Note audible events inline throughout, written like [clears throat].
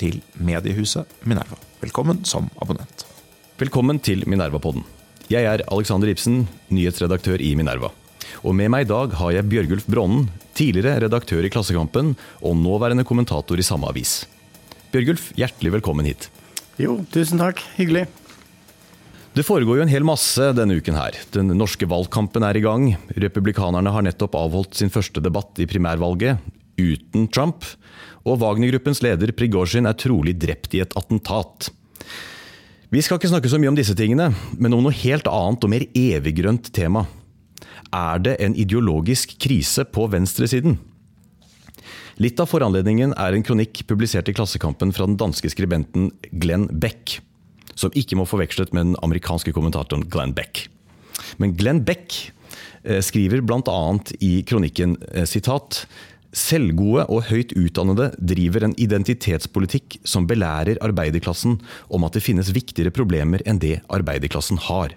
til mediehuset Minerva. Velkommen som abonnent. Velkommen til Minerva-podden. Jeg er Alexander Ibsen, nyhetsredaktør i Minerva. Og med meg i dag har jeg Bjørgulf Bronnen, tidligere redaktør i Klassekampen og nåværende kommentator i samme avis. Bjørgulf, hjertelig velkommen hit. Jo, tusen takk. Hyggelig. Det foregår jo en hel masse denne uken her. Den norske valgkampen er i gang. Republikanerne har nettopp avholdt sin første debatt i primærvalget, uten Trump. Og Wagner-gruppens leder Prigozjin er trolig drept i et attentat. Vi skal ikke snakke så mye om disse tingene, men om noe helt annet og mer eviggrønt tema. Er det en ideologisk krise på venstresiden? Litt av foranledningen er en kronikk publisert i Klassekampen fra den danske skribenten Glenn Beck, som ikke må forveksles med den amerikanske kommentatoren Glenn Beck. Men Glenn Beck eh, skriver bl.a. i kronikken eh, sitat Selvgode og høyt utdannede driver en identitetspolitikk som belærer arbeiderklassen om at det finnes viktigere problemer enn det arbeiderklassen har.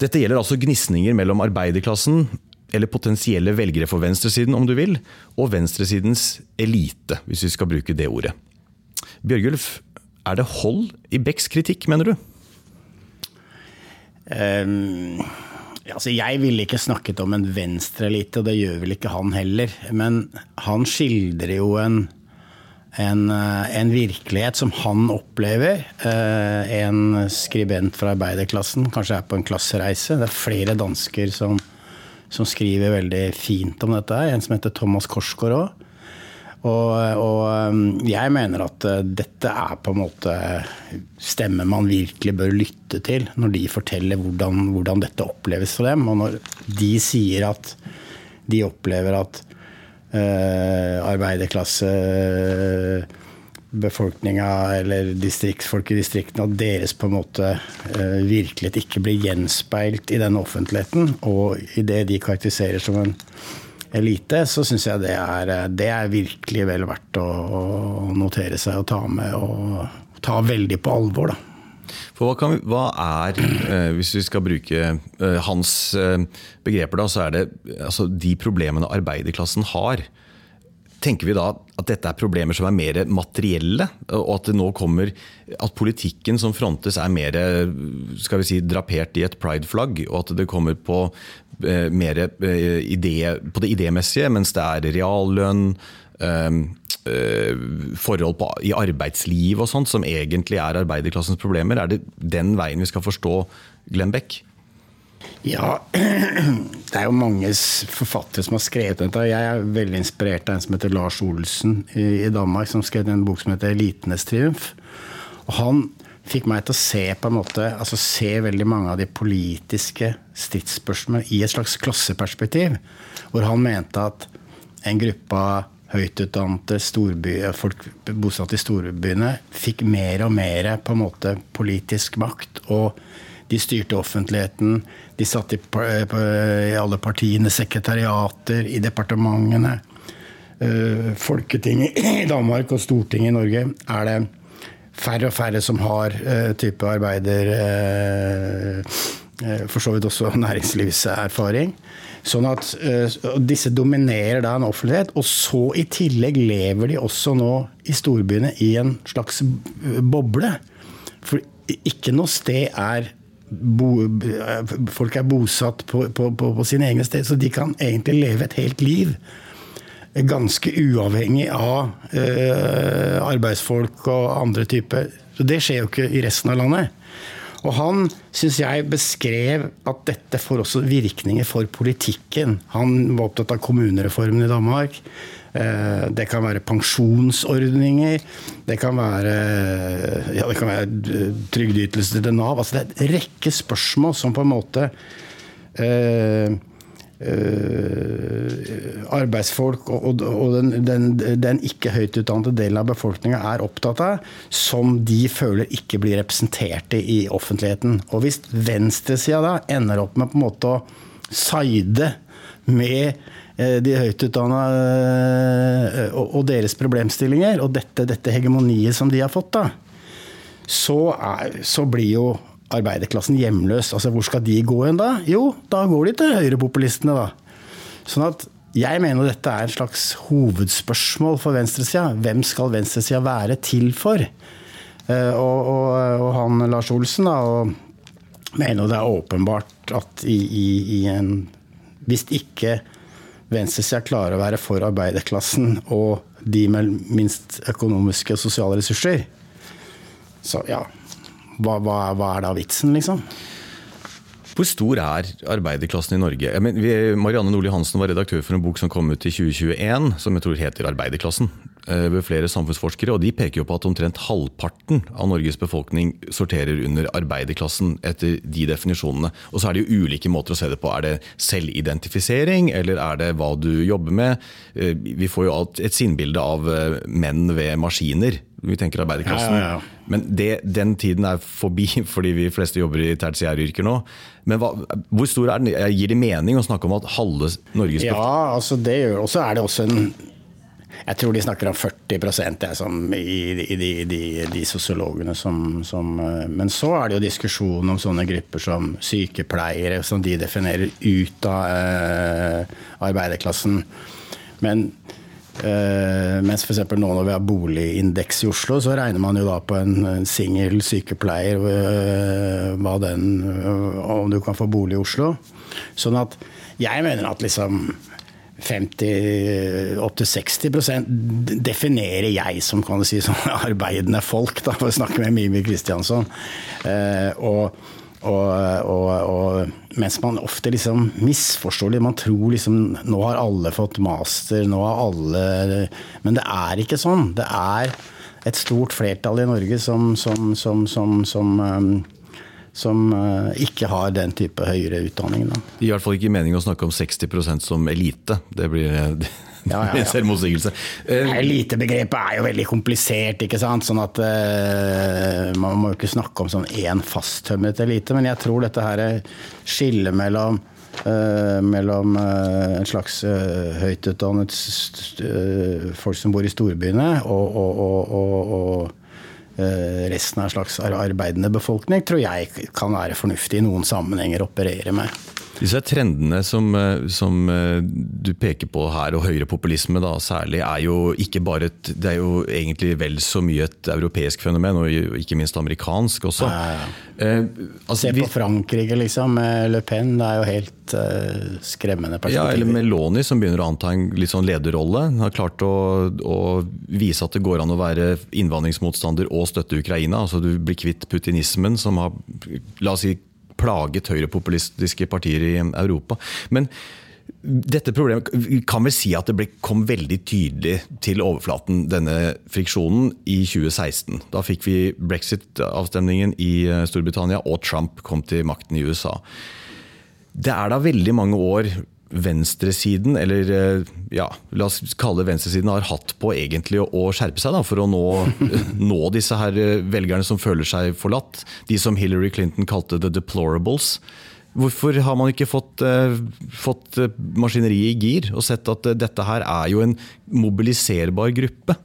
Dette gjelder altså gnisninger mellom arbeiderklassen, eller potensielle velgere for venstresiden om du vil, og venstresidens elite, hvis vi skal bruke det ordet. Bjørgulf, er det hold i Becks kritikk, mener du? Um, altså jeg ville ikke snakket om en venstreelite, og det gjør vel ikke han heller. Men han skildrer jo en, en, eh, en virkelighet som han opplever. Uh, en skribent fra arbeiderklassen, kanskje er på en klassereise. Det er flere dansker som, som skriver veldig fint om dette. En som heter Thomas Korsgaard òg. Og, og, jeg mener at dette er på en måte stemmer man virkelig bør lytte til når de forteller hvordan, hvordan dette oppleves for dem. Og når de sier at de opplever at øh, arbeiderklasse befolkninga eller distriktsfolk i distriktene, at deres på en måte uh, virkelighet ikke blir gjenspeilt i denne offentligheten, og i det de karakteriserer som en elite, så syns jeg det er, det er, virkelig vel verdt å, notere seg og ta med og ta veldig på alvor. da. For hva, vi, hva er, eh, hvis vi skal bruke eh, hans eh, begreper, da, så er det altså, de problemene arbeiderklassen har. Tenker vi da at dette er problemer som er mer materielle, og at det nå kommer at politikken som frontes er mer skal vi si, drapert i et prideflagg, og at det kommer på eh, mer eh, idé, på det idémessige, mens det er reallønn, eh, eh, forhold på, i arbeidsliv og sånt som egentlig er arbeiderklassens problemer. Er det den veien vi skal forstå Glenn Beck? Ja, [clears throat] det er jo mange forfattere som har skrevet dette. Jeg er veldig inspirert av en som heter Lars Olsen i Danmark, som skrev en bok som heter 'Elitenes triumf'. Og han fikk meg til å se på en måte, altså se veldig mange av de politiske stridsspørsmålene i et slags klasseperspektiv. Hvor han mente at en gruppe av høytutdannede folk bosatt i storbyene fikk mer og mer på en måte politisk makt. og de styrte offentligheten. De satt i, i alle partiene, sekretariater, i departementene. Uh, Folketinget i Danmark og Stortinget i Norge er det færre og færre som har uh, type arbeider uh, For så vidt også [laughs] næringslivserfaring. Sånn at disse dominerer da en offentlighet. Og så i tillegg lever de også nå i storbyene i en slags boble. For ikke noe sted er bo, folk er bosatt på, på, på, på sine egne steder, så de kan egentlig leve et helt liv. Ganske uavhengig av eh, arbeidsfolk og andre typer. Så det skjer jo ikke i resten av landet. Og han syns jeg beskrev at dette får også virkninger for politikken. Han var opptatt av kommunereformen i Danmark. Eh, det kan være pensjonsordninger. Det kan være, ja, det kan være trygdeytelser til Nav. Altså det er en rekke spørsmål som på en måte eh, arbeidsfolk og, og den, den, den, ikke høyt utdannede delen av befolkninga er opptatt av, som de føler ikke blir representert i offentligheten. Og hvis venstresida da ender opp med på en måte å side med eh, de høyt utdanna og deres problemstillinger, og dette, dette hegemoniet som de har fått, da, så, er, så blir jo arbeiderklassen hjemløs. Altså, Hvor skal de gå hen da? Jo, da går de til høyrepopulistene, da. Sånn at jeg mener dette er en slags hovedspørsmål for venstresida. Hvem skal venstresida være til for? Eh, og, og, og, han Lars Olsen da, og mener det er åpenbart at i, i, i en Hvis ikke venstresida klarer å være for arbeiderklassen og de med minst økonomiske og sosiale ressurser, så ja hva, hva, hva er da vitsen, liksom? Hvor stor er arbeiderklassen i Norge? Mener, Marianne Nordli Hansen var redaktør for en bok som kom ut i 2021, som jeg tror heter 'Arbeiderklassen'. Eh, ved flere samfunnsforskere, og de peker jo på at omtrent halvparten av Norges befolkning sorterer under arbeiderklassen etter de definisjonene. Og så er det jo ulike måter å se det på. Er det selvidentifisering, eller er det hva du jobber med? Eh, vi får jo et sinnbilde av eh, menn ved maskiner vi tenker arbeiderklassen. Ja, ja. Men det, den tiden er forbi, [laughs] fordi vi fleste jobber i tertiæryrker nå. Men hva, hvor stor er den? Gir det mening å snakke om at halve Norges Ja, altså det gjør Og så er det også en jeg tror de snakker om 40 jeg, som, i, i de, de, de sosiologene som, som, Men så er det jo diskusjon om sånne grupper som sykepleiere, som de definerer ut av eh, arbeiderklassen. Men mens f.eks. nå når vi har boligindeks i Oslo, så regner man jo da på en, singel sykepleier uh, hva den, uh, om du kan få bolig i Oslo. Sånn at jeg mener at liksom 50 opptil 60% definerer jeg som kan du si, som [laughs] arbeidende folk, da, for å snakke med Mimi Kristiansson. og og, og, og, mens man ofte liksom misforstår litt. Man tror liksom nå har alle fått master, nå har alle Men det er ikke sånn. Det er et stort flertall i Norge som, som, som, som um, som uh, ikke har den type høyere utdanning. Da. I hvert fall ikke meningen å snakke om 60% som elite. Det blir ja, ja, ja. [laughs] selvmotsigelse. Uh, Elitebegrepet er jo veldig komplisert, ikke sant. Sånn at uh, man må jo ikke snakke om sånn én fasttømmet elite. Men jeg tror dette her skillet mellom uh, mellom en slags høytutdannet folk som bor i storbyene, og, og, og, og resten av en slags arbeidende befolkning, tror jeg kan være fornuftig i noen sammenhenger å operere med. Disse trendene som, eh, som, eh, du peker på her, og høyrepopulisme da, særlig, er jo ikke bare et, det er jo egentlig vel så mye et europeisk fenomen, og ikke minst amerikansk også. Ja, ja. Eh, altså, Se på Frankrike, liksom. Le Pen. Det er jo helt uh, skremmende perspektiver. Ja, eller Meloni, som begynner å anta en litt sånn lederrolle. Har klart å, å, vise at det går an å være innvandringsmotstander og støtte Ukraina. Altså Du blir kvitt putinismen, som har la oss si, plaget høyrepopulistiske partier i Europa. Men dette problemet kan vel si at det ble, kom veldig tydelig til overflaten, denne friksjonen, i 2016. Da fikk vi brexit-avstemningen i eh, Storbritannia, og Trump kom til makten i USA. Det er da veldig mange år venstresiden, eller eh, ja, la oss kalle det venstresiden, har hatt på egentlig å skjerpe seg da, for å nå, [laughs] nå, disse her eh, velgerne som føler seg forlatt. De som Hillary Clinton kalte the deplorables. Hvorfor har man ikke fått, eh, fått maskineriet i gir og sett at dette her er jo en mobiliserbar gruppe?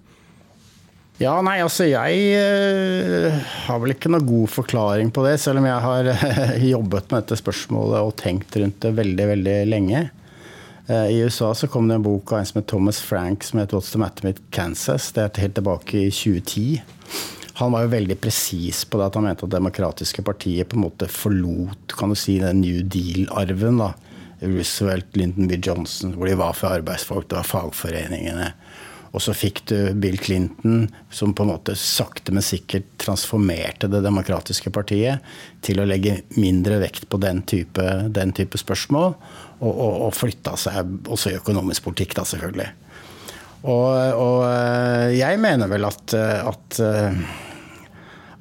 Ja, nei, altså jeg uh, har vel ikke noe god forklaring på det, selv om jeg har uh, [laughs] jobbet med dette spørsmålet og tenkt rundt det veldig, veldig lenge. Uh, I USA så kom det en bok av en som het Thomas Frank som het 'What's the Matter with Kansas'. Det er helt tilbake i 2010. Han var jo veldig presis på det at han mente at demokratiske partiet på en måte forlot kan du si, den New Deal-arven. da. Roosevelt, Lyndon B. Johnson, hvor de var for arbeidsfolk, det var fagforeningene. Og så fikk du Bill Clinton, som på en måte sakte, men sikkert transformerte Det demokratiske partiet til å legge mindre vekt på den type, den type spørsmål. Og, og, og, flytta seg også i økonomisk politikk, da, selvfølgelig. Og, og eh, jeg mener vel at, eh, at, eh,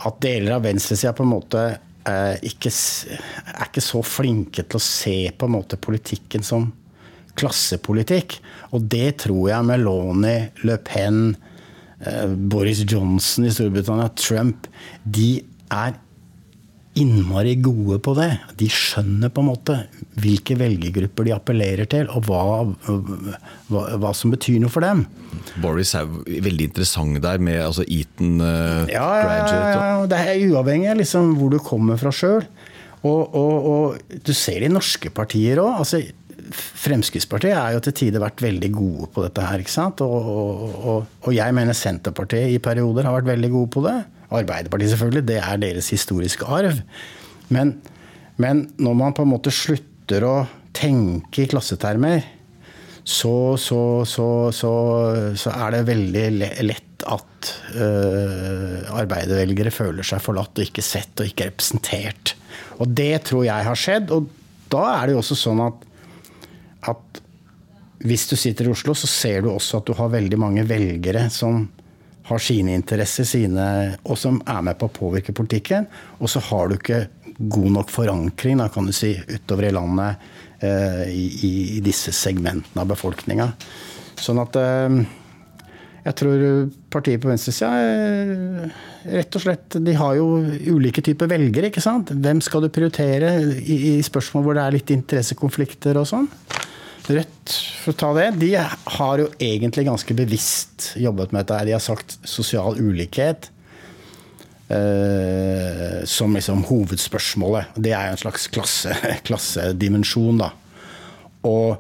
at deler av venstresida på en måte ikke, er ikke så flinke til å se på en måte politikken som klassepolitikk. Og det tror jeg Meloni, Le Pen, Boris Johnson i Storbritannia, Trump De er innmari gode på det. De skjønner på en måte hvilke velgergrupper de appellerer til, og hva, hva, hva som betyr noe for dem. Boris er veldig interessant der, med altså Eton uh, ja, graduate. Ja, ja, det er uavhengig av liksom, hvor du kommer fra sjøl. Og, og, og, du ser det i norske partier òg. Altså, Fremskrittspartiet er jo til tider vært veldig gode på dette her. ikke sant? Og, og, jeg mener Senterpartiet i perioder har vært veldig gode på det. Arbeiderpartiet, selvfølgelig. Det er deres historiske arv. Men, men når man på en måte slutter å tenke i klassetermer, så, så, så, så er det veldig lett at øh, arbeidervelgere føler seg forlatt og ikke sett og ikke representert. Og det tror jeg har skjedd. Og da er det jo også sånn at, at hvis du sitter i Oslo, så ser du også at du har veldig mange velgere som har sine interesser, sine, og som er med på å påvirke politikken. Og så har du ikke god nok forankring da, kan du si, utover i landet eh, i, i, disse segmentene av befolkninga. Sånn at eh, jeg tror partiet på venstresida eh, rett og slett De har jo ulike typer velgere, ikke sant. Hvem skal du prioritere i, i spørsmål hvor det er litt interessekonflikter og sånn? Rødt, for å ta det, de har jo egentlig ganske bevisst jobbet med dette. De har sagt sosial ulikhet eh, som liksom hovedspørsmålet. Det er jo en slags klasse, [laughs] klassedimensjon, da. Og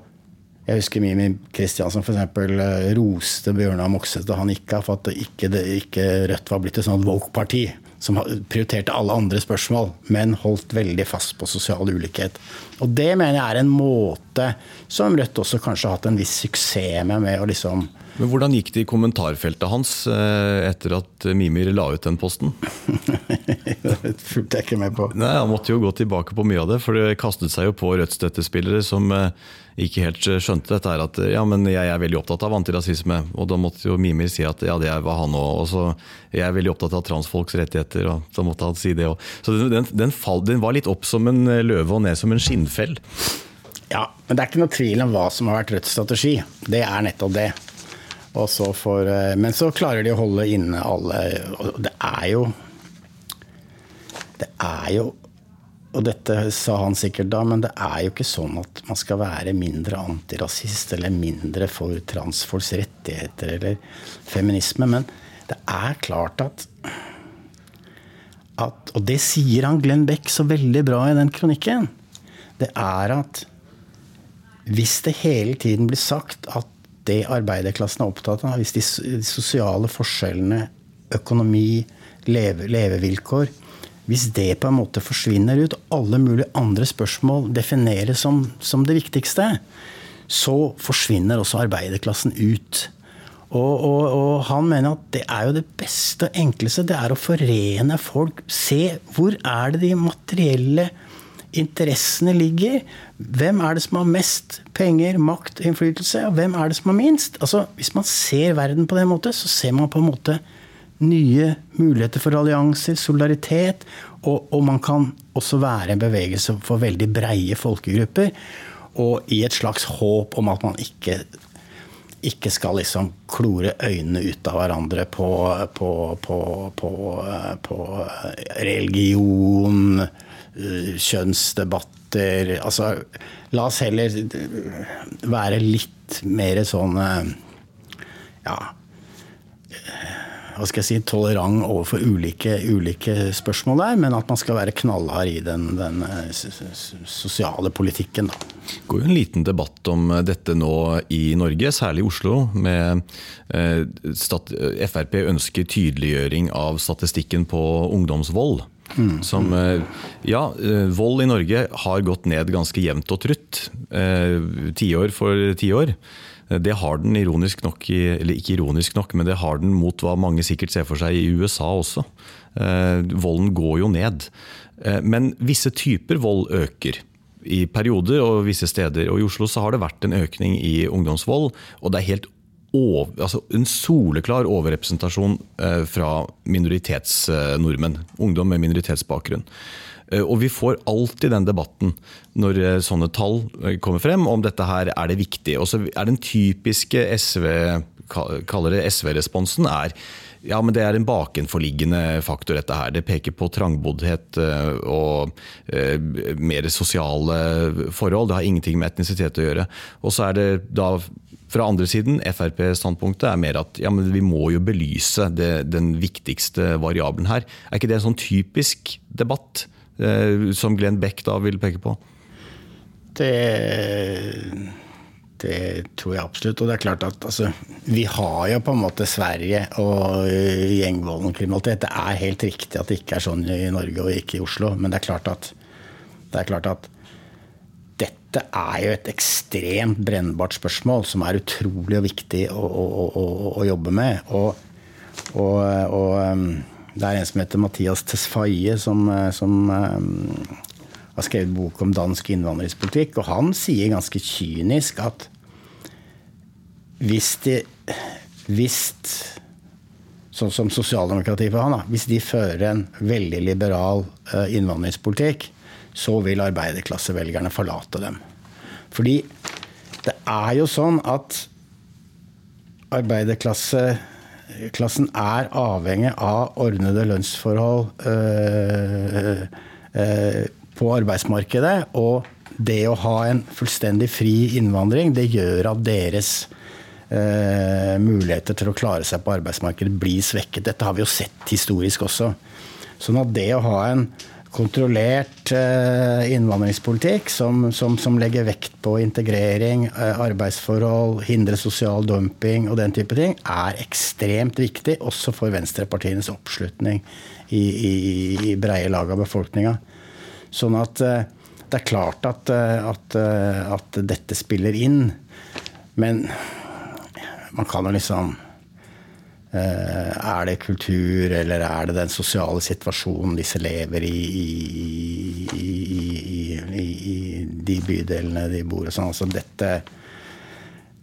jeg husker Mimi Kristiansen f.eks. Eh, roste Bjørnar Moxnes da han gikk av for at ikke, det, ikke Rødt var blitt et sånt woke-parti som prioriterte alle andre spørsmål, men holdt veldig fast på sosial ulikhet. Og det mener jeg er en måte som Rødt også kanskje har hatt en viss suksess med. med å liksom men Hvordan gikk det i kommentarfeltet hans eh, etter at Mimir la ut den posten? [laughs] det fulgte jeg ikke med på. Nei, Han måtte jo gå tilbake på mye av det, for det kastet seg jo på Rødt-støttespillere som eh, ikke helt skjønte dette her at ja, men jeg er veldig opptatt av antirasisme. Og da måtte jo Mimir si at ja, det var han òg. Og så jeg er veldig opptatt av transfolks rettigheter, og da måtte han si det òg. Så den, den, fall, den, var litt opp som en løve og ned som en skinnfell. Ja, men det er ikke noe tvil om hva som har vært Rødts strategi. Det er nettopp det. Så for, eh, men så klarer de å holde inne alle og Det er jo Det er jo og dette sa han sikkert da, men det er jo ikke sånn at man skal være mindre antirasist eller mindre for transfolks rettigheter eller feminisme. Men det er klart at, at Og det sier han Glenn Beck så veldig bra i den kronikken. Det er at hvis det hele tiden blir sagt at det arbeiderklassen er opptatt av, hvis de sosiale forskjellene, økonomi, leve, levevilkår hvis det på en måte forsvinner ut, alle mulige andre spørsmål defineres som, som det viktigste, så forsvinner også arbeiderklassen ut. Og, og, og, han mener at det er jo det beste og enkleste. Det er å forene folk. Se hvor er det de materielle interessene ligger. Hvem er det som har mest penger, makt, innflytelse? Og hvem er det som har minst? Altså, Hvis man ser verden på den måten, så ser man på en måte nye muligheter for allianser, solidaritet. Og, og, man kan også være en bevegelse for veldig breie folkegrupper. Og i et slags håp om at man ikke, ikke skal liksom klore øynene ut av hverandre på, på, på, på religion, kjønnsdebatter. Altså, la oss heller være litt mer sånn ja hva skal jeg si, tolerant overfor ulike, ulike, spørsmål der, men at man skal være knallhard i den, den eh, sosiale politikken. Da. Det går jo en liten debatt om dette nå i Norge, særlig i Oslo. med eh, Frp ønsker tydeliggjøring av statistikken på ungdomsvold. Mm. Som, eh, ja, vold i Norge har gått ned ganske jevnt og trutt. Tiår for tiår. Det har den ironisk nok, eller ikke ironisk nok, men det har den mot hva mange sikkert ser for seg i USA også. Eh, volden går jo ned. Eh, men visse typer vold øker. I perioder og visse steder. Og i Oslo så har det vært en økning i ungdomsvold. Og det er helt over, altså en soleklar overrepresentasjon eh, fra minoritetsnordmenn. Ungdom med minoritetsbakgrunn. Eh, og vi får alltid den debatten når eh, sånne tall kommer frem, om dette her er det viktig. Og så er den typiske SV, kaller det SV-responsen, er ja, men det er en bakenforliggende faktor, dette her. Det peker på trangboddhet og mer sosiale forhold. Det har ingenting med etnisitet å gjøre. Og så er det da fra andre siden, Frp-standpunktet er mer at ja, men vi må jo belyse det, den viktigste variabelen her. Er ikke det en sånn typisk debatt eh, som Glenn Beck da vil peke på? Det, det tror jeg absolutt. Og det er klart at altså, vi har jo på en måte Sverige og gjengvolden kriminalitet. Det er helt riktig at det ikke er sånn i Norge og ikke i Oslo. Men det er klart at, det er klart at dette er jo et ekstremt brennbart spørsmål som er utrolig viktig å, å, å, å jobbe med. Og, og, og, um, det er en som heter Mathias Tesfaye, som, som um, har skrevet bok om dansk innvandringspolitikk. Og han sier ganske kynisk at hvis de hvis, Sånn som sosialdemokratiet for han, da, hvis de fører en veldig liberal uh, innvandringspolitikk, så vil arbeiderklassevelgerne forlate dem. Fordi det er jo sånn at arbeiderklassen er avhengig av ordnede lønnsforhold øh, øh, på arbeidsmarkedet. Og det å ha en fullstendig fri innvandring, det gjør at deres øh, muligheter til å klare seg på arbeidsmarkedet blir svekket. Dette har vi jo sett historisk også. Sånn at det å ha en kontrollert eh, innvandringspolitikk som, som, som, legger vekt på integrering, eh, arbeidsforhold, hindre sosial dumping og den type ting, er ekstremt viktig også for venstrepartienes oppslutning i, i, i breie lag av befolkninga. Sånn at eh, det er klart at, at, at dette spiller inn. Men man kan jo liksom er det kultur, eller er det den sosiale situasjonen disse lever i i, i, i, i de bydelene de bor i? Sånn. Altså dette,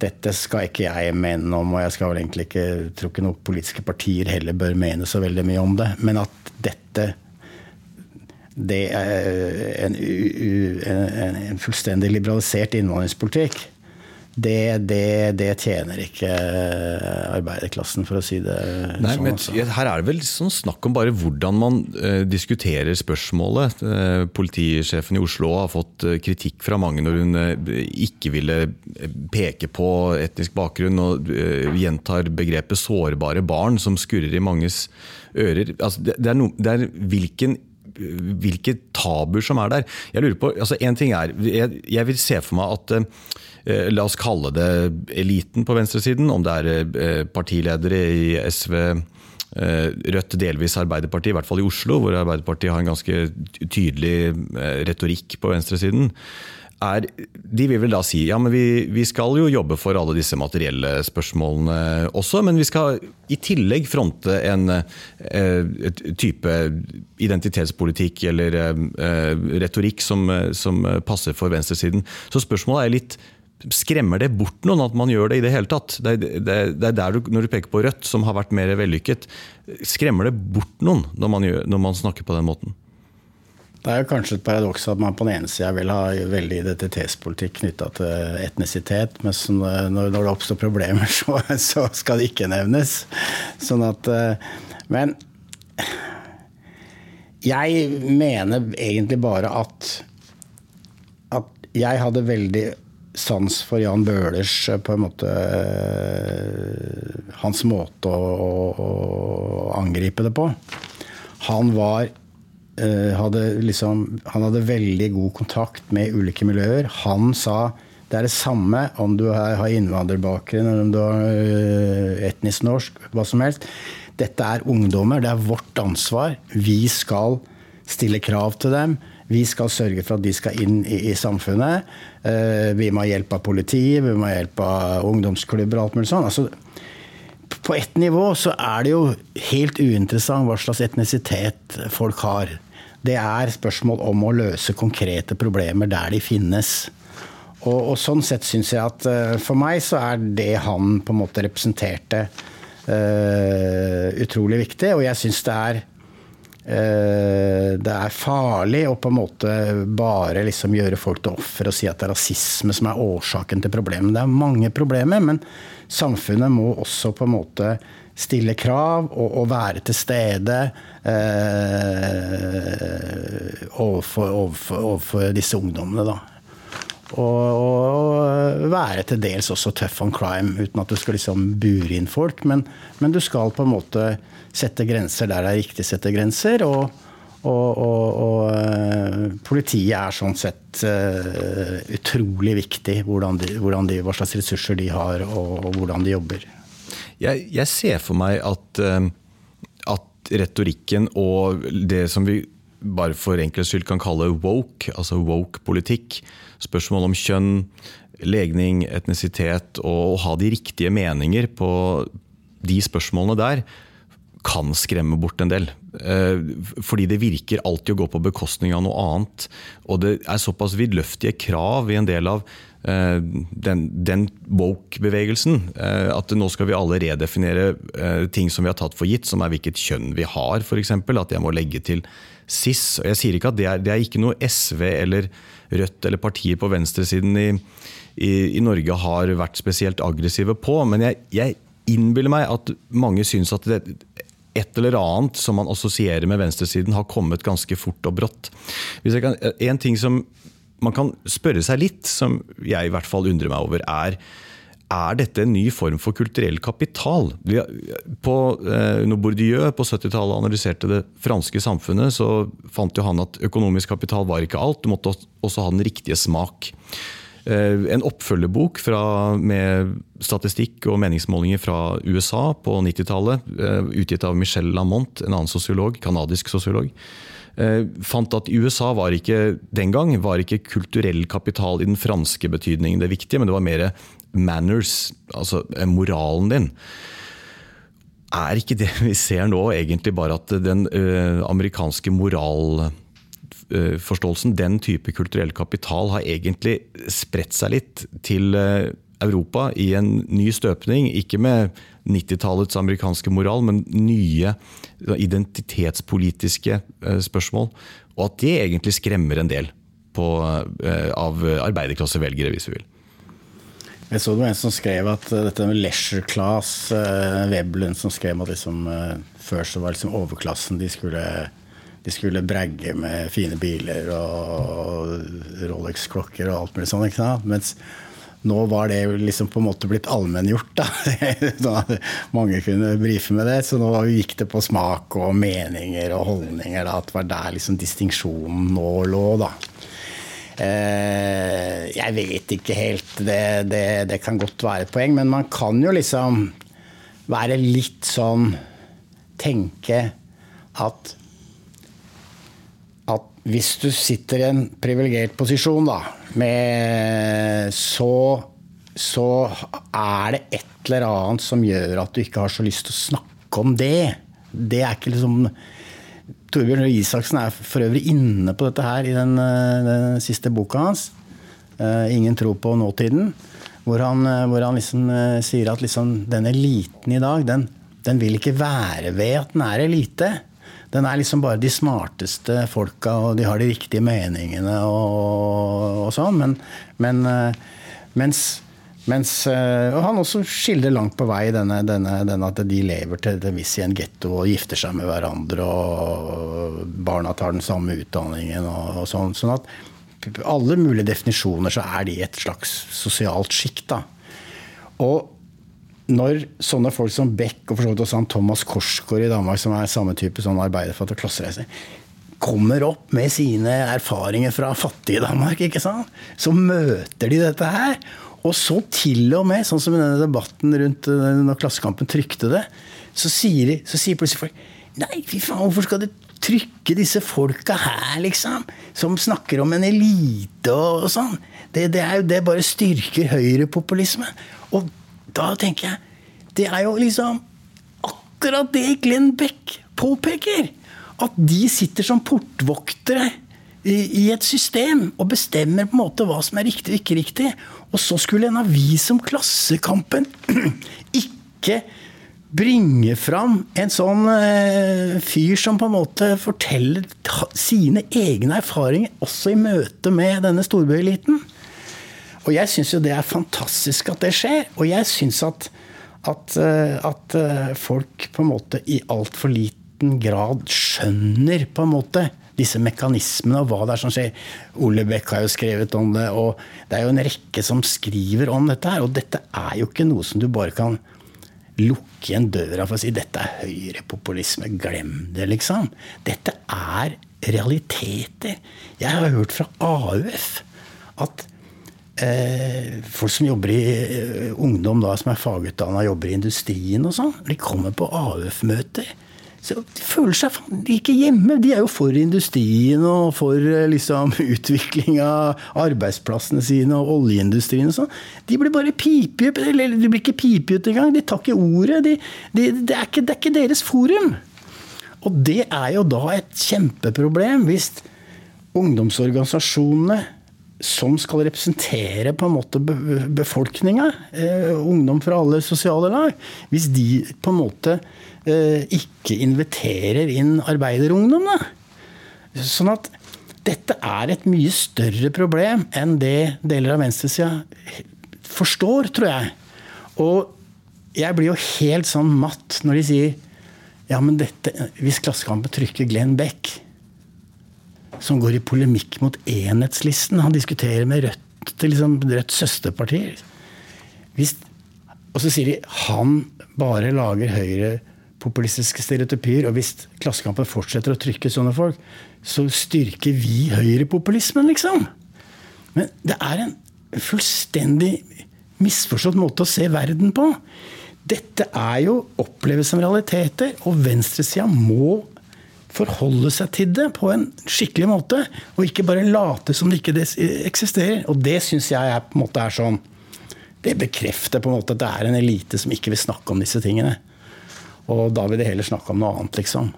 dette skal ikke jeg mene om, og jeg skal vel egentlig ikke tror ikke noen politiske partier heller bør mene så veldig mye om det. Men at dette det er en, en, en fullstendig liberalisert innvandringspolitikk det, det, det, tjener ikke arbeiderklassen, for å si det Nei, sånn. Men, altså. her er det vel sånn snakk om bare hvordan man uh, diskuterer spørsmålet. Uh, politisjefen i Oslo har fått uh, kritikk fra mange når hun ikke ville peke på etnisk bakgrunn og gjentar begrepet 'sårbare barn', som skurrer i manges ører. Altså, det, det, er no, det er hvilken hvilke tabuer som er der. Jeg lurer på, altså En ting er, jeg, jeg vil se for meg at Eh, la oss kalle det eliten på venstresiden, om det er eh, partiledere i SV, eh, Rødt, delvis Arbeiderpartiet, i hvert fall i Oslo, hvor Arbeiderpartiet har en ganske tydelig retorikk på venstresiden. Er, de vil vel da si ja, men vi, vi, skal jo jobbe for alle disse materielle spørsmålene også, men vi skal i tillegg fronte en eh, type identitetspolitikk eller eh, retorikk som, som passer for venstresiden. Så spørsmålet er litt Skremmer det bort noen at man gjør det i det hele tatt? Det, det, det er der du, Når du peker på Rødt, som har vært mer vellykket, skremmer det bort noen når man, gjør, når man snakker på den måten? Det er jo kanskje et paradoks at man på den ene sida vil ha veldig identitetspolitikk knytta til etnisitet, men når, det oppstår problemer, [laughs] så, så, skal det ikke nevnes. Sånn at eh, Men jeg mener egentlig bare at at jeg hadde veldig sans for Jan Bøhlers eh, på en måte eh, Hans måte å, å, angripe det på. Han var eh, hadde liksom, han hadde veldig god kontakt med ulike miljøer. Han sa det er det samme om du har innvandrerbakgrunn eller om du har etnisk norsk, hva som helst. Dette er ungdommer, det er vårt ansvar. Vi skal stille krav til dem. Vi skal sørge for at de skal inn i, i samfunnet. Eh, vi må ha hjelp av politiet, vi må ha hjelp av ungdomsklubber og alt mulig sånn. Altså, på ett nivå så er det jo helt uinteressant hva slags etnisitet folk har. Det er spørsmål om å løse konkrete problemer der de finnes. Og, og sånn sett syns jeg at uh, for meg så er det han på en måte representerte, uh, utrolig viktig. Og jeg syns det er det er farlig å på en måte bare liksom gjøre folk til offer og si at det er rasisme som er årsaken til problemet. Det er mange problemer, men samfunnet må også på en måte stille krav og, og være til stede eh, overfor, overfor, overfor, disse ungdommene. da. Og, være til dels også tough on crime, uten at du skal liksom bure inn folk. Men, men, du skal på en måte sette grenser der det er riktig å sette grenser. og og, og, eh, politiet er sånn sett uh, utrolig viktig. Hvordan de, hvordan de, hva slags ressurser de har, og, hvordan de jobber. Jeg, jeg ser for meg at, eh, at, retorikken og det som vi bare for enkelhets skyld kan kalle woke, altså woke-politikk, spørsmål om kjønn, legning, etnisitet og å ha de riktige meninger på de spørsmålene der, kan skremme bort en del. Eh, fordi det virker alltid å gå på bekostning av noe annet. Og det er såpass vidløftige krav i en del av Eh, den, den woke-bevegelsen. Eh, at nå skal vi alle redefinere ting som vi har tatt for gitt, som er hvilket kjønn vi har, f.eks. At jeg må legge til cis. Og jeg sier ikke at det er, det er ikke noe SV eller Rødt eller partier på venstresiden i, i, i Norge har vært spesielt aggressive på, men jeg, jeg innbiller meg at mange syns at det, et eller annet som man assosierer med venstresiden, har kommet ganske fort og brått. Kan, en ting som man kan spørre seg litt, som jeg i hvert fall undrer meg over, er er dette en ny form for kulturell kapital? På, eh, når Bourdieu på 70-tallet analyserte det franske samfunnet, så fant jo han at økonomisk kapital var ikke alt, du måtte også ha den riktige smak. Eh, en oppfølgerbok med statistikk og meningsmålinger fra USA på 90-tallet, eh, utgitt av Michel Lamont, en annen sosiolog, kanadisk sosiolog, Eh, fant at USA var ikke den gang var ikke kulturell kapital i den franske betydningen det viktige, men det var mer manners, altså eh, moralen din. Er ikke det vi ser nå egentlig bare at den uh, amerikanske moralforståelsen, den type kulturell kapital, har egentlig spredt seg litt til Europa i en ny støpning? Ikke med 90-tallets amerikanske moral, men nye identitetspolitiske eh, spørsmål. Og at det egentlig skremmer en del på, eh, av arbeiderklassevelgere, hvis vi vil. Jeg så det var en som skrev at eh, dette med leisure class, Veblen, som skrev at liksom, før så var liksom overklassen de skulle, de skulle bragge med fine biler og Rolex-klokker og alt mulig sånt. ikke sant? Mens nå var det liksom på en måte blitt allmenngjort. [laughs] Mange kunne brife med det. Så nå gikk det på smak og meninger og holdninger. Da, at det var der liksom distinksjonen nå lå. da. Eh, jeg vet ikke helt. Det, det, det, kan godt være et poeng. Men man kan jo liksom være litt sånn Tenke at at hvis du sitter i en privilegert posisjon, da, med så så er det et eller annet som gjør at du ikke har så lyst til å snakke om det. Det er ikke liksom Torbjørn Røe Isaksen er for øvrig inne på dette her i den, den siste boka hans. Uh, 'Ingen tro på nåtiden'. Hvor han, uh, hvor han liksom, sier at liksom, den eliten i dag, den, den, vil ikke være ved at den er elite. Den er liksom bare de smarteste folka, og de har de riktige meningene og, og sånn. Men, men mens mens og han også skildrer langt på vei denne, denne, denne at de lever til en viss i en getto og gifter seg med hverandre, og barna tar den samme utdanningen og, og sånn. Sånn at alle mulige definisjoner så er de et slags sosialt sjikt. Og når sånne folk som Beck og for så vidt også han Thomas Korsgaard i Danmark, som er samme type sånn arbeiderfatter klassereise, kommer opp med sine erfaringer fra fattige Danmark, ikke sant? så møter de dette her. Og så til og med, sånn som i denne debatten rundt eh, når Klassekampen trykte det, så sier, så sier plutselig folk Nei, fy faen, hvorfor skal du trykke disse folka her, liksom? Som snakker om en elite og, og sånn. Det, det, er jo, det bare styrker høyrepopulisme. Og da tenker jeg Det er jo liksom akkurat det Glenn Beck påpeker. At de sitter som portvoktere i, i et system og bestemmer på en måte hva som er riktig og ikke riktig. Og så skulle en avis som Klassekampen [clears throat] ikke bringe fram en sånn eh, fyr som på en måte forteller sine egne erfaringer, også i møte med denne storbyeliten. Og jeg syns jo det er fantastisk at det skjer. Og jeg syns at, at, eh, at, eh, folk på en måte i altfor liten grad skjønner på en måte disse mekanismene og hva det er som skjer. Ole Beck har jo skrevet om det, og det er jo en rekke som skriver om dette her. Og dette er jo ikke noe som du bare kan lukke igjen døra for å si dette er høyrepopulisme. Glem det, liksom. Dette er realiteter. Jeg har hørt fra AUF at eh, folk som jobber i eh, ungdom da, som er fagutdanna, jobber i industrien og sånn, de kommer på AUF-møter. Så De føler seg ikke hjemme. De er jo for industrien og for eh, liksom, [laughs] utvikling av arbeidsplassene sine og oljeindustrien og sånn. De blir bare pipet Eller de blir ikke pipet engang. De tar ikke ordet. De, de, det, er ikke, det er ikke deres forum. Og det er jo da et kjempeproblem hvis ungdomsorganisasjonene som skal representere på en måte befolkninga, eh, ungdom fra alle sosiale lag, hvis de på en måte ikke inviterer inn arbeiderungdom. Sånn at dette er et mye større problem enn det deler av venstresida forstår, tror jeg. Og jeg blir jo helt sånn matt når de sier ja, men dette, hvis Klassekampen trykker Glenn Beck, som går i polemikk mot enhetslisten Han diskuterer med Rødt, liksom Rødts søsterparti. og så sier de han bare lager Høyre populistiske stereotypier. Og hvis Klassekampen fortsetter å trykke sånne folk, så styrker vi høyrepopulismen, liksom. Men det er en fullstendig misforstått måte å se verden på. Dette er jo oppleves som realiteter, og venstresida må forholde seg til det på en skikkelig måte. Og ikke bare late som det ikke eksisterer. Og det syns jeg er, på en måte er sånn Det bekrefter på en måte at det er en elite som ikke vil snakke om disse tingene. Og da vil de heller snakke om noe annet, liksom.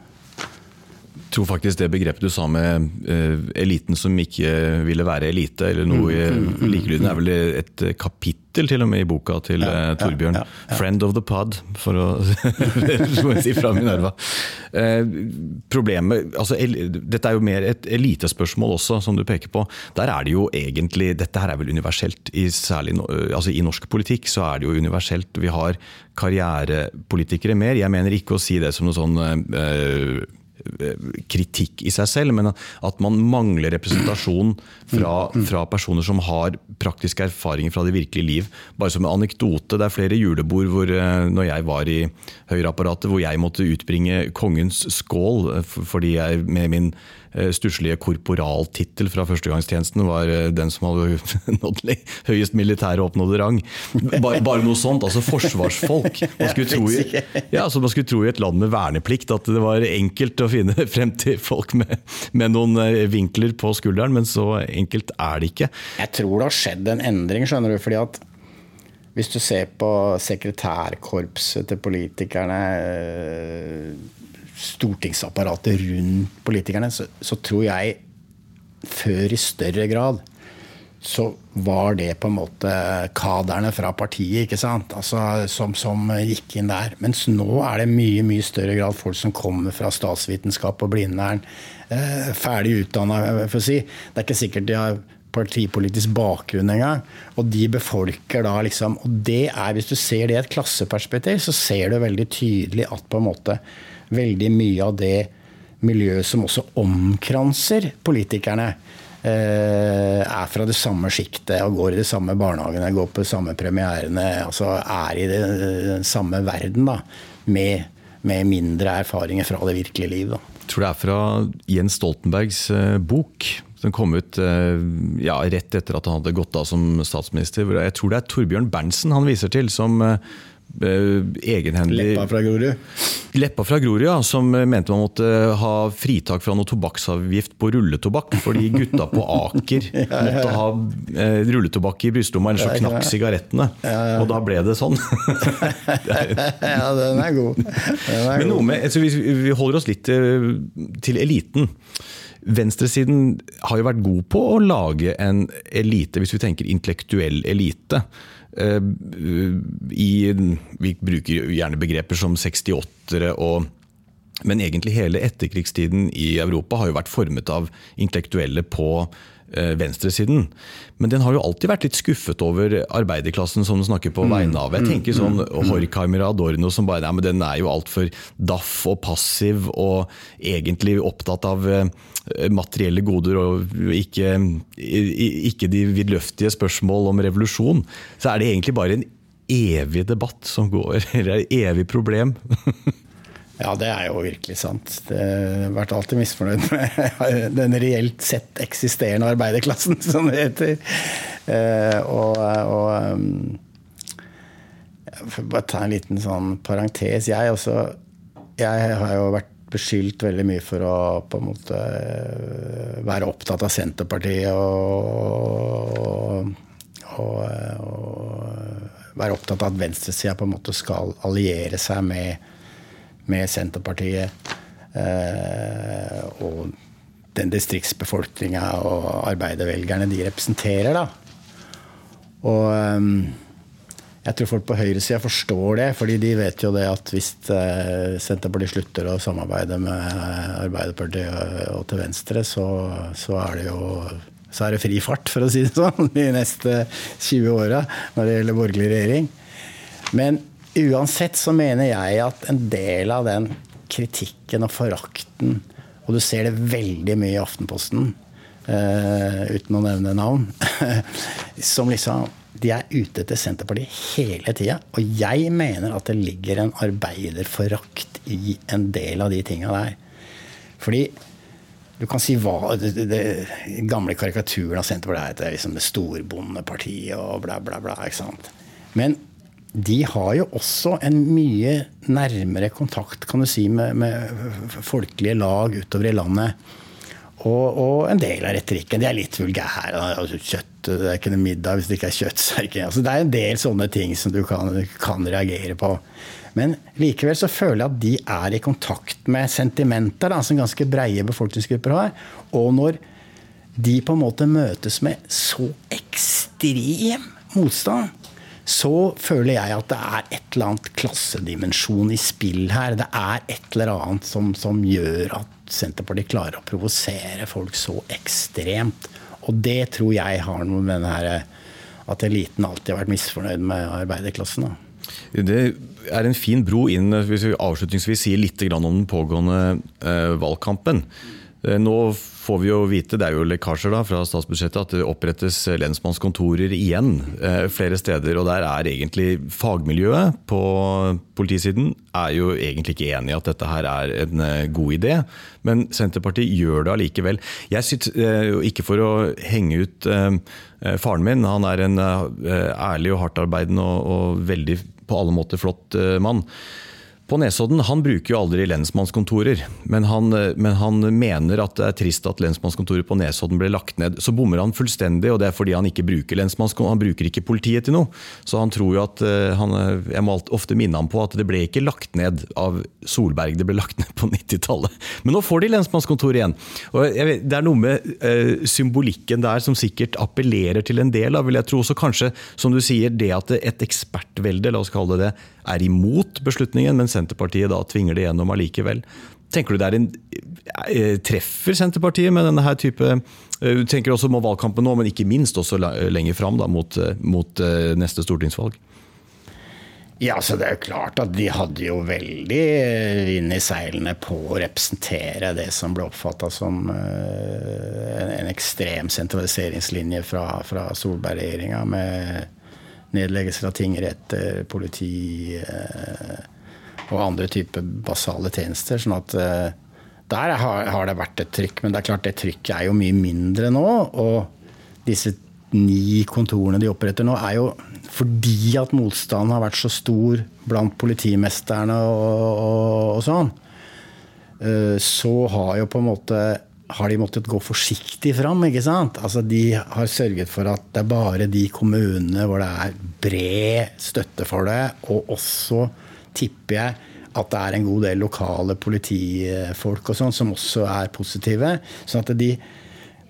Tror faktisk det begrepet du sa med uh, eliten som ikke ville være elite, eller noe mm, mm, mm, likelydende, er vel et kapittel til og med i boka til ja, uh, Torbjørn. Ja, ja, 'Friend of the pod', for å [laughs] si fra Minerva. Uh, problemet, altså, Dette er jo mer et elitespørsmål også, som du peker på. Der er det jo egentlig, Dette her er vel universelt. I, særlig, altså, I norsk politikk så er det jo universelt. Vi har karrierepolitikere mer. Jeg mener ikke å si det som noe sånn kritikk i seg selv, men at man mangler representasjon fra, fra, personer som har praktiske erfaringer fra det virkelige liv. Bare som en anekdote, det er flere julebord hvor, eh, når jeg var i Høyre-apparatet, hvor jeg måtte utbringe kongens skål eh, fordi jeg med min Eh, stusslige korporaltittel fra førstegangstjenesten var eh, den som hadde [laughs] nådd høyest militære oppnådde rang. Bare, bare, noe sånt. Altså forsvarsfolk. Man skulle, tro i, ja, man skulle tro i et land med verneplikt at det var enkelt å finne [laughs] frem til folk med, med noen eh, vinkler på skulderen, men så enkelt er det ikke. Jeg tror det har skjedd en endring, skjønner du. fordi at hvis du ser på sekretærkorpset til politikerne stortingsapparatet rundt politikerne, så, så, tror jeg før i større grad så var det på en måte kaderne fra partiet ikke sant? Altså, som, som, gikk inn der. Mens nå er det mye mye større grad folk som kommer fra statsvitenskap og Blindern. Eh, ferdig utdanna, for å si. Det er ikke sikkert de har partipolitisk bakgrunn engang. Og de befolker da liksom Og det er, hvis du ser det i et klasseperspektiv, så ser du veldig tydelig at på en måte veldig mye av det miljøet som også omkranser politikerne, eh, er fra det samme sjiktet og går i de samme barnehagene, går på de samme premierene. altså Er i den samme verden, da, med, med, mindre erfaringer fra det virkelige liv. Da. Jeg tror det er fra Jens Stoltenbergs eh, bok. Den kom ut eh, ja, rett etter at han hadde gått av som statsminister. Jeg tror det er Torbjørn Berntsen han viser til, som Eh, egenhendig Leppa fra Grorud? Leppa fra Grorud, ja. Som mente man måtte ha fritak fra noe tobakksavgift på rulletobakk. Fordi gutta på [laughs] Aker ja, ja, måtte ha eh, rulletobakk i brystlomma, ellers så knakk sigarettene. Og da ble det sånn. [laughs] ja, den er god. Den er Men noe med, altså, vi, vi holder oss litt til, til eliten. Venstresiden har jo vært god på å lage en elite, hvis vi tenker intellektuell elite. Eh, i Vi bruker gjerne begreper som 68-ere og men egentlig hele etterkrigstiden i Europa har jo vært formet av intellektuelle på venstresiden. Men den har jo alltid vært litt skuffet over arbeiderklassen som den snakker på vegne av. Jeg tenker sånn Horkheimer og Adorno som bare Nei, men den er jo altfor daff og passiv og egentlig opptatt av eh, materielle goder og ikke, ikke de vidløftige spørsmål om revolusjon. Så er det egentlig bare en evig debatt som går, [laughs] eller et evig problem. [laughs] Ja, det er jo virkelig sant. Det har vært alltid misfornøyd [laughs] med den reelt sett eksisterende arbeiderklassen, [laughs] som det heter. Eh, og, og jeg får bare ta en liten sånn parentes. Jeg, også, jeg har jo vært beskyldt veldig mye for å på en måte være opptatt av Senterpartiet og, og, og være opptatt av at venstresida på en måte skal alliere seg med med Senterpartiet eh, og den distriktsbefolkninga og arbeidervelgerne de representerer. da. Og eh, jeg tror folk på høyresida forstår det, fordi de vet jo det at hvis eh, Senterpartiet slutter å samarbeide med Arbeiderpartiet og til venstre, så, så er det jo så er det fri fart, for å si det sånn, [laughs] de neste 20 åra når det gjelder borgerlig regjering. Men Uansett så mener jeg at en del av den kritikken og forakten Og du ser det veldig mye i Aftenposten, uh, uten å nevne navn. [laughs] som liksom De er ute etter Senterpartiet hele tida. Og jeg mener at det ligger en arbeiderforakt i en del av de tinga der. Fordi du kan si hva det, gamle karikaturen av Senterpartiet er liksom det storbondepartiet og bla, bla, bla. ikke sant? Men de har jo også en mye nærmere kontakt kan du si, med, med folkelige lag utover i landet. Og, og, en del av retorikken. De er litt vulgære. Altså, kjøtt, det er ikke noe middag hvis det ikke er kjøtt. Så er det, ikke, altså, det er en del sånne ting som du kan, kan, reagere på. Men likevel så føler jeg at de er i kontakt med sentimenter da, som ganske breie befolkningsgrupper har. Og når de på en måte møtes med så ekstrem motstand, så føler jeg at det er et eller annet klassedimensjon i spill her. Det er et eller annet som, som gjør at Senterpartiet klarer å provosere folk så ekstremt. Og det tror jeg har noe med denne her, at eliten alltid har vært misfornøyd med arbeiderklassen. Da. Det er en fin bro inn hvis vi avslutningsvis sier litt om den pågående eh, valgkampen. Eh, nå får vi jo vite, det er jo lekkasjer da fra statsbudsjettet, at det opprettes lensmannskontorer igjen eh, flere steder. Og der er egentlig fagmiljøet på politisiden er jo egentlig ikke enig i at dette her er en eh, god idé. Men Senterpartiet gjør det allikevel. Jeg synes, Ikke for å henge ut faren min, han er en ærlig og hardtarbeidende og, og veldig på alle måter flott mann på Nesodden han bruker jo aldri lensmannskontorer, men han, men han, mener at det er trist at lensmannskontoret på Nesodden ble lagt ned. Så bommer han fullstendig, og det er fordi han ikke bruker lensmannskontoret. Han bruker ikke politiet til noe. Så han tror jo at eh, han, Jeg må ofte minne ham på at det ble ikke lagt ned av Solberg, det ble lagt ned på 90-tallet. Men nå får de lensmannskontor igjen. Vet, det er noe med uh, symbolikken der som sikkert appellerer til en del da, vil jeg tro. Så kanskje, som du sier, det at et ekspertvelde, la oss kalle det det, er imot beslutningen, men Senterpartiet da tvinger det gjennom allikevel. Tenker du det er en, eh, Treffer Senterpartiet med denne her type eh, Du tenker også på valgkampen nå, men ikke minst også lenger fram da, mot, eh, mot neste stortingsvalg? Ja, så Det er jo klart at de hadde jo veldig vind i seilene på å representere det som ble oppfatta som en ekstrem sentraliseringslinje fra, fra Solberg-regjeringa, med nedleggelser av tingretter, politi eh, og andre typer basale tjenester. sånn at eh, der har, det vært et trykk, men det er klart det trykket er jo mye mindre nå. Og disse ni kontorene de oppretter nå, er jo fordi at motstanden har vært så stor blant politimesterne og, og, og sånn. Eh, så har jo på en måte har de måttet gå forsiktig fram. ikke sant? Altså De har sørget for at det er bare de kommunene hvor det er bred støtte for det, og også, tipper jeg, at det er en god del lokale politifolk og sånn som også er positive. sånn at de,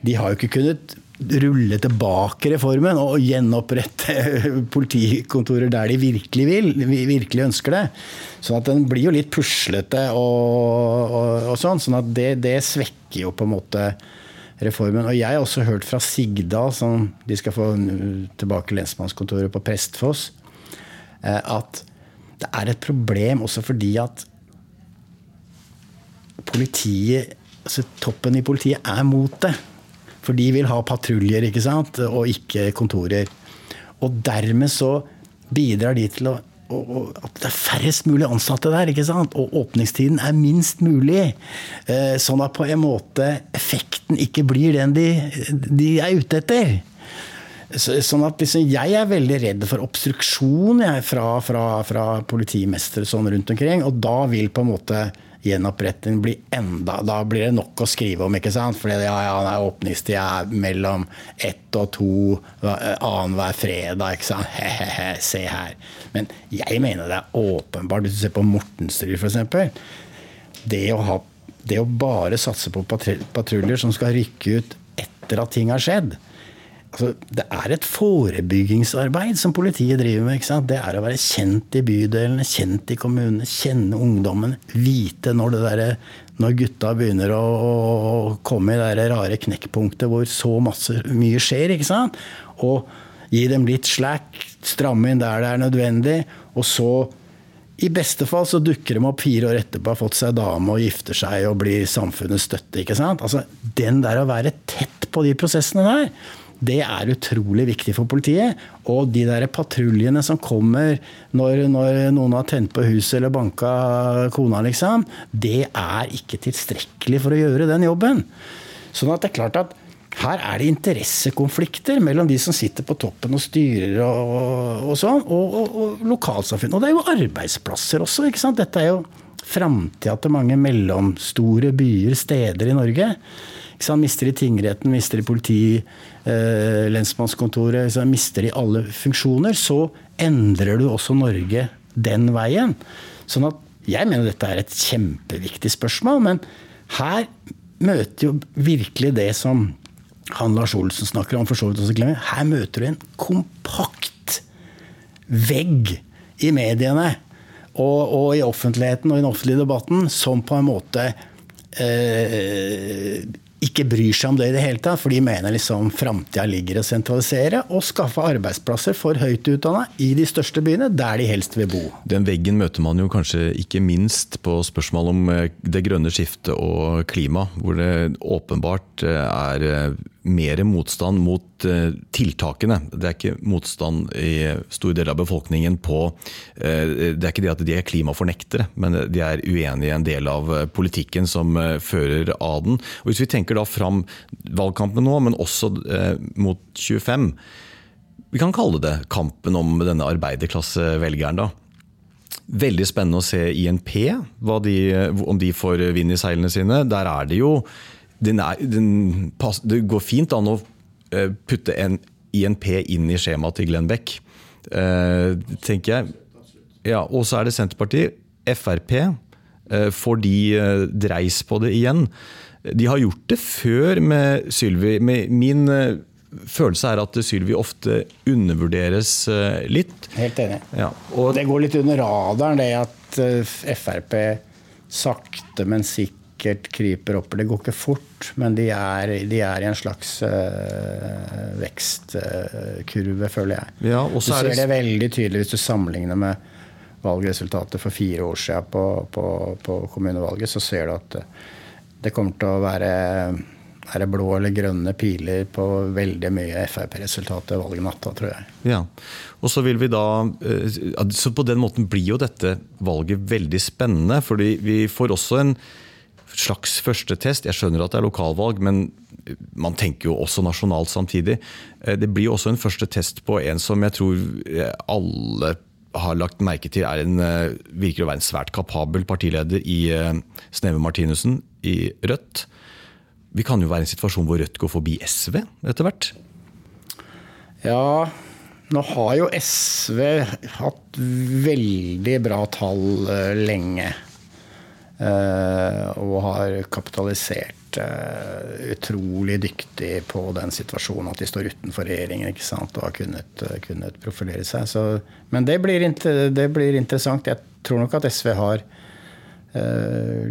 de har jo ikke kunnet rulle tilbake reformen og gjenopprette [laughs] politikontorer der de virkelig vil, virkelig ønsker det. Sånn at den blir jo litt puslete og, og, og sånn. sånn at det, det, svekker jo på en måte reformen. Og jeg har også hørt fra Sigdal, som de skal få tilbake lensmannskontoret på Prestfoss, eh, at det er et problem også fordi at politiet, altså toppen i politiet er mot det. For de vil ha patruljer, ikke sant, og ikke kontorer. Og dermed så bidrar de til å at det er færrest mulig ansatte der. ikke sant? Og åpningstiden er minst mulig. Eh, sånn at på en måte effekten ikke blir den de, de er ute etter. Sånn at liksom, Jeg er veldig redd for obstruksjon jeg, fra, fra, fra politimestere sånn rundt omkring. Og da vil på en måte gjenoppretting blir enda Da blir det nok å skrive om, ikke sant? For ja, ja, åpningstid er mellom ett og to annenhver fredag, ikke sant. He-he-he, se her. Men jeg mener det er åpenbart, hvis du ser på Mortensrud f.eks. Det, det å bare satse på patruljer som skal rykke ut etter at ting har skjedd, altså, Det er et forebyggingsarbeid som politiet driver med. Det er å være kjent i bydelene, kjent i kommunene, kjenne ungdommen. Vite når, der, når gutta begynner å, å, komme i det rare knekkpunktet hvor så masse, mye skjer. ikke sant? Og gi dem litt slack, stramme inn der det er nødvendig. Og så, i beste fall, så dukker de opp fire år etterpå, har fått seg dame og gifter seg og blir samfunnets støtte. ikke sant? Altså, Den der å være tett på de prosessene der det er utrolig viktig for politiet. Og de der patruljene som kommer når, når, noen har tent på huset eller banka kona, liksom, det er ikke tilstrekkelig for å gjøre den jobben. Sånn at det er klart at her er det interessekonflikter mellom de som sitter på toppen og styrer og, og sånn, og, og, og lokalsamfunn. Og det er jo arbeidsplasser også. ikke sant? Dette er jo framtida til mange mellomstore byer, steder i Norge. Mister de tingretten, mister de politi, eh, lensmannskontoret, mister de alle funksjoner, så endrer du også Norge den veien. Sånn at jeg mener dette er et kjempeviktig spørsmål, men her møter jo virkelig det som han Lars Olsen snakker om, for så vidt også glemmer. Her møter du en kompakt vegg i mediene og, og, i offentligheten og i den offentlige debatten som på en måte eh, ikke bryr seg om det i det hele tatt, for de mener liksom framtida ligger i å sentralisere og skaffe arbeidsplasser for høyt utdanna i de største byene, der de helst vil bo. Den veggen møter man jo kanskje ikke minst på spørsmål om eh, det grønne skiftet og klima, hvor det åpenbart eh, er eh, mer motstand mot tiltakene. Det er ikke motstand i store deler av befolkningen på Det er ikke det at de er klimafornektere, men de er uenige i en del av politikken som fører av den. Og Hvis vi tenker da fram valgkampen nå, men også eh, mot 25. Vi kan kalle det kampen om denne arbeiderklassevelgeren, da. Veldig spennende å se INP, de, om de får vind i seilene sine. Der er det jo den er, den, Det går fint an å eh, putte en INP inn i skjemaet til Glenn Beck, eh, tenker jeg. Ja, Og så er det Senterpartiet. Frp. Eh, får de dreis på det igjen? De har gjort det før med Sylvi. Min følelse er at Sylvi ofte undervurderes litt. Helt enig. Ja, og det går litt under radaren, det at Frp sakte, men sikkert kryper opp. Det går ikke fort, men de er, de er i en slags øh, vekstkurve, føler jeg. Ja, du ser det... det veldig tydelig hvis du sammenligner med valgresultatet for fire år siden på, på, på kommunevalget. Så ser du at det kommer til å være er det blå eller grønne piler på veldig mye Frp-resultatet valgnatta, tror jeg. Ja, og så vil vi da, eh, så På den måten blir jo dette valget veldig spennende. fordi vi får også en slags førstetest. Jeg skjønner at det er lokalvalg, men man tenker jo også nasjonalt samtidig. Eh, det blir også en første test på en som jeg tror eh, alle har lagt merke til er en, virker å være en svært kapabel partileder i Sneve Martinussen i Rødt. Vi kan jo være i en situasjon hvor Rødt går forbi SV etter hvert? Ja, nå har jo SV hatt veldig bra tall eh, lenge. Eh, og har kapitalisert uh, utrolig dyktig på den situasjonen at de står utenfor regjeringen ikke sant, og har kunnet, uh, kunnet profilere seg. Så, men det blir, det blir, interessant. Jeg tror nok at SV har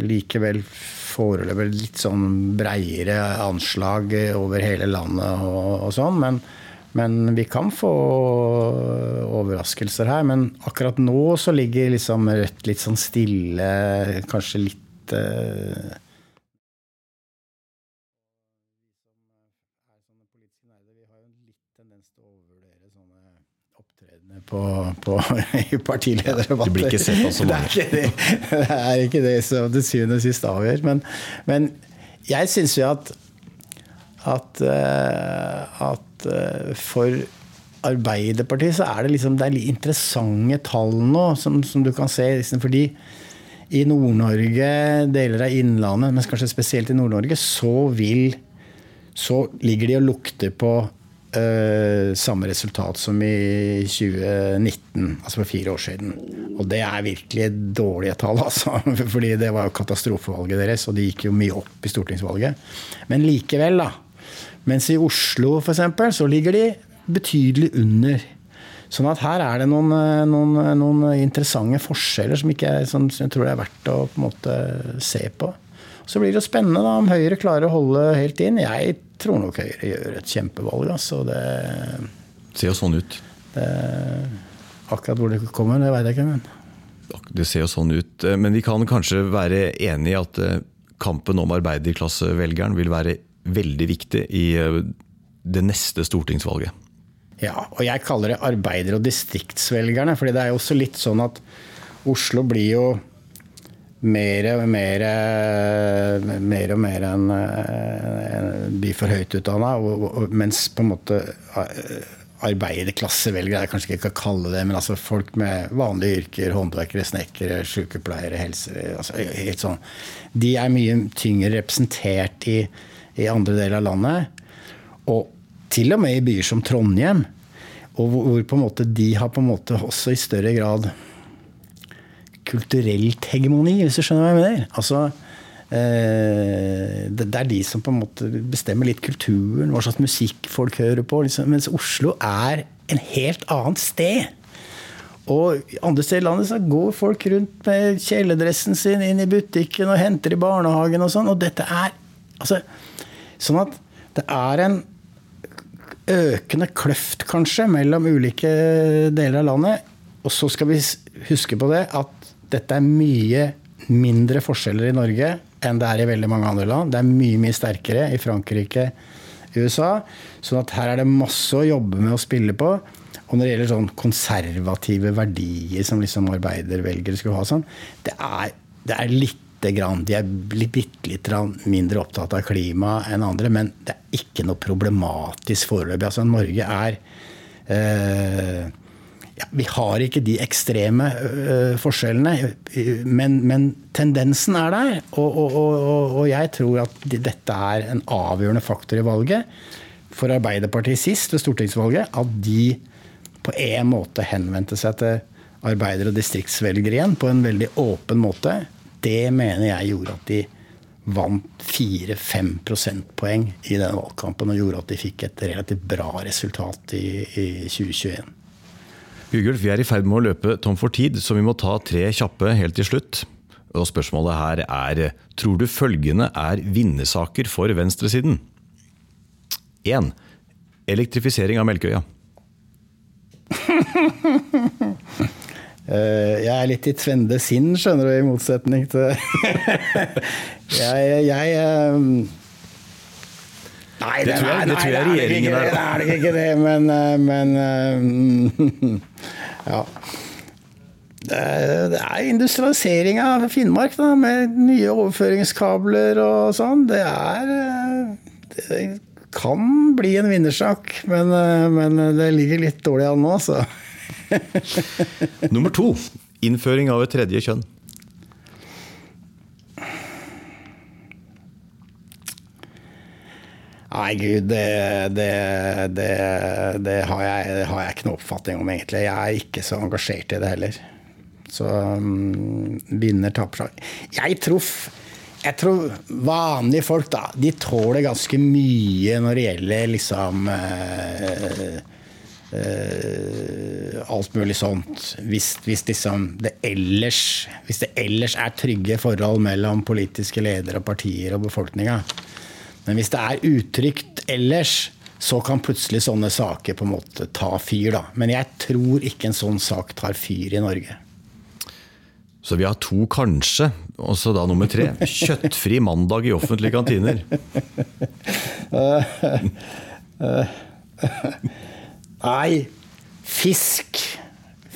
likevel foreløpig litt sånn breiere anslag over hele landet og, og sånn. Men, men, vi kan få overraskelser her. Men akkurat nå så ligger liksom Rødt litt sånn stille, kanskje litt på, på [laughs] partilederdebatter. Det blir ikke sett av så mange. Det er ikke det, som til syvende og sist avgjør. Men, men jeg syns jo at, at, eh, at for Arbeiderpartiet så er det liksom det er interessante tall nå, som, som du kan se. Liksom, fordi i Nord-Norge, deler av Innlandet, men kanskje spesielt i Nord-Norge, så vil Så ligger de og lukter på uh, samme resultat som i 2019, altså for fire år siden. Og det er virkelig dårlige tall, altså. [laughs] Fordi det var jo katastrofevalget deres, og de gikk jo mye opp i stortingsvalget. Men likevel, da. Mens i Oslo, f.eks., så ligger de betydelig under. Sånn at her er det noen, noen, noen interessante forskjeller som, ikke, som, jeg tror det er verdt å på en måte se på. Så blir det jo spennende da, om Høyre klarer å holde helt inn. Jeg tror nok Høyre gjør et kjempevalg. Altså. Det ser jo sånn ut. Det, akkurat hvor det kommer, det veit jeg ikke. Men. Det ser jo sånn ut. Men vi kan kanskje være enig i at eh, kampen om arbeiderklassevelgeren vil være veldig viktig i eh, det neste stortingsvalget. Ja, og jeg kaller det arbeider- og distriktsvelgerne. fordi det er jo også litt sånn at Oslo blir jo mer og mer, mer, og mer en, en by for høyt utdanna, mens på en måte arbeiderklassevelgere, jeg kanskje ikke kan kalle det, men altså folk med vanlige yrker, håndverkere, snekkere, sykepleiere, helse altså helt sånn, De er mye tyngre representert i, i andre deler av landet. Og til og med i byer som Trondheim, og hvor på en måte de har på en måte også i større grad kulturelt hegemoni, hvis du skjønner hva jeg mener. Altså, eh, det er de som på en måte bestemmer litt kulturen, hva slags musikk folk hører på. Liksom. Mens Oslo er en helt annet sted. Og andre steder i landet så går folk rundt med kjeledressen sin inn i butikken og henter i barnehagen og sånn. Og dette er altså, Sånn at det er en økende kløft, kanskje, mellom ulike deler av landet. Og så skal vi huske på det at dette er mye mindre forskjeller i Norge enn det er i veldig mange andre land. Det er mye, mye sterkere i Frankrike, USA. sånn at her er det masse å jobbe med å spille på. Og når det gjelder sånn konservative verdier som liksom arbeidervelgere skulle ha, sånn, det er, det er litt grann, De er bitte litt mindre opptatt av klima enn andre, men det er ikke noe problematisk foreløpig. Altså, Norge er eh, ja, Vi har ikke de ekstreme eh, forskjellene, men, men, tendensen er der. Og, og, og, og, jeg tror at dette er en avgjørende faktor i valget. For Arbeiderpartiet sist ved stortingsvalget, at de på en måte henvendte seg til arbeider- og distriktsvelgere igjen på en veldig åpen måte det mener jeg gjorde at de vant 4-5 prosentpoeng i denne valgkampen og gjorde at de fikk et relativt bra resultat i, i 2021. Bjørgulf, vi er i ferd med å løpe tom for tid, så vi må ta tre kjappe helt til slutt. Og Spørsmålet her er tror du følgende er vinnersaker for venstresiden? 1. Elektrifisering av Melkøya. [laughs] Eh, jeg er litt i tvende sinn, skjønner du, i motsetning til [laughs] Jeg, jeg um... Nei, det, tror jeg, det tror jeg regjeringen er. Det er det ikke det, men, eh, men. [laughs] Ja. Det det er industrialisering av Finnmark, da, med nye overføringskabler og sånn. Det er Det kan bli en vinnersak, men, men det ligger litt dårlig an nå, så. [laughs] Nummer to innføring av et tredje kjønn. Nei, gud, det, det, det, det har, jeg, har, jeg, ikke noe oppfatning om, egentlig. Jeg er ikke så engasjert i det heller. Så um, vinner, taper. Jeg tror jeg tror vanlige folk, da, de tåler ganske mye når det gjelder liksom eh, eh, alt mulig sånt. Hvis, hvis, liksom det ellers, hvis det ellers er trygge forhold mellom politiske ledere, og partier og befolkninga. Men hvis det er utrygt ellers, så kan plutselig sånne saker på en måte ta fyr. da. Men jeg tror ikke en sånn sak tar fyr i Norge. Så vi har to kanskje, og så da nummer tre. Kjøttfri mandag i offentlige kantiner. [laughs] Nei, fisk.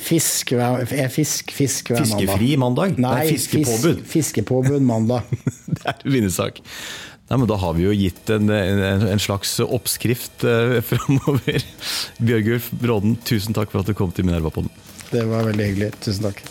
Fisk hver, fisk, fisk hver mandag. Fiskefri mandag? Nei, Nei fiskepåbud. Fisk, fiskepåbud mandag. [laughs] det er en vinnersak. Nei, men Da har vi jo gitt en, en, en slags oppskrift eh, [laughs] framover. Bjørgulf Bråden, tusen takk for at du kom til Minerva-podden. Det var veldig hyggelig. Tusen takk.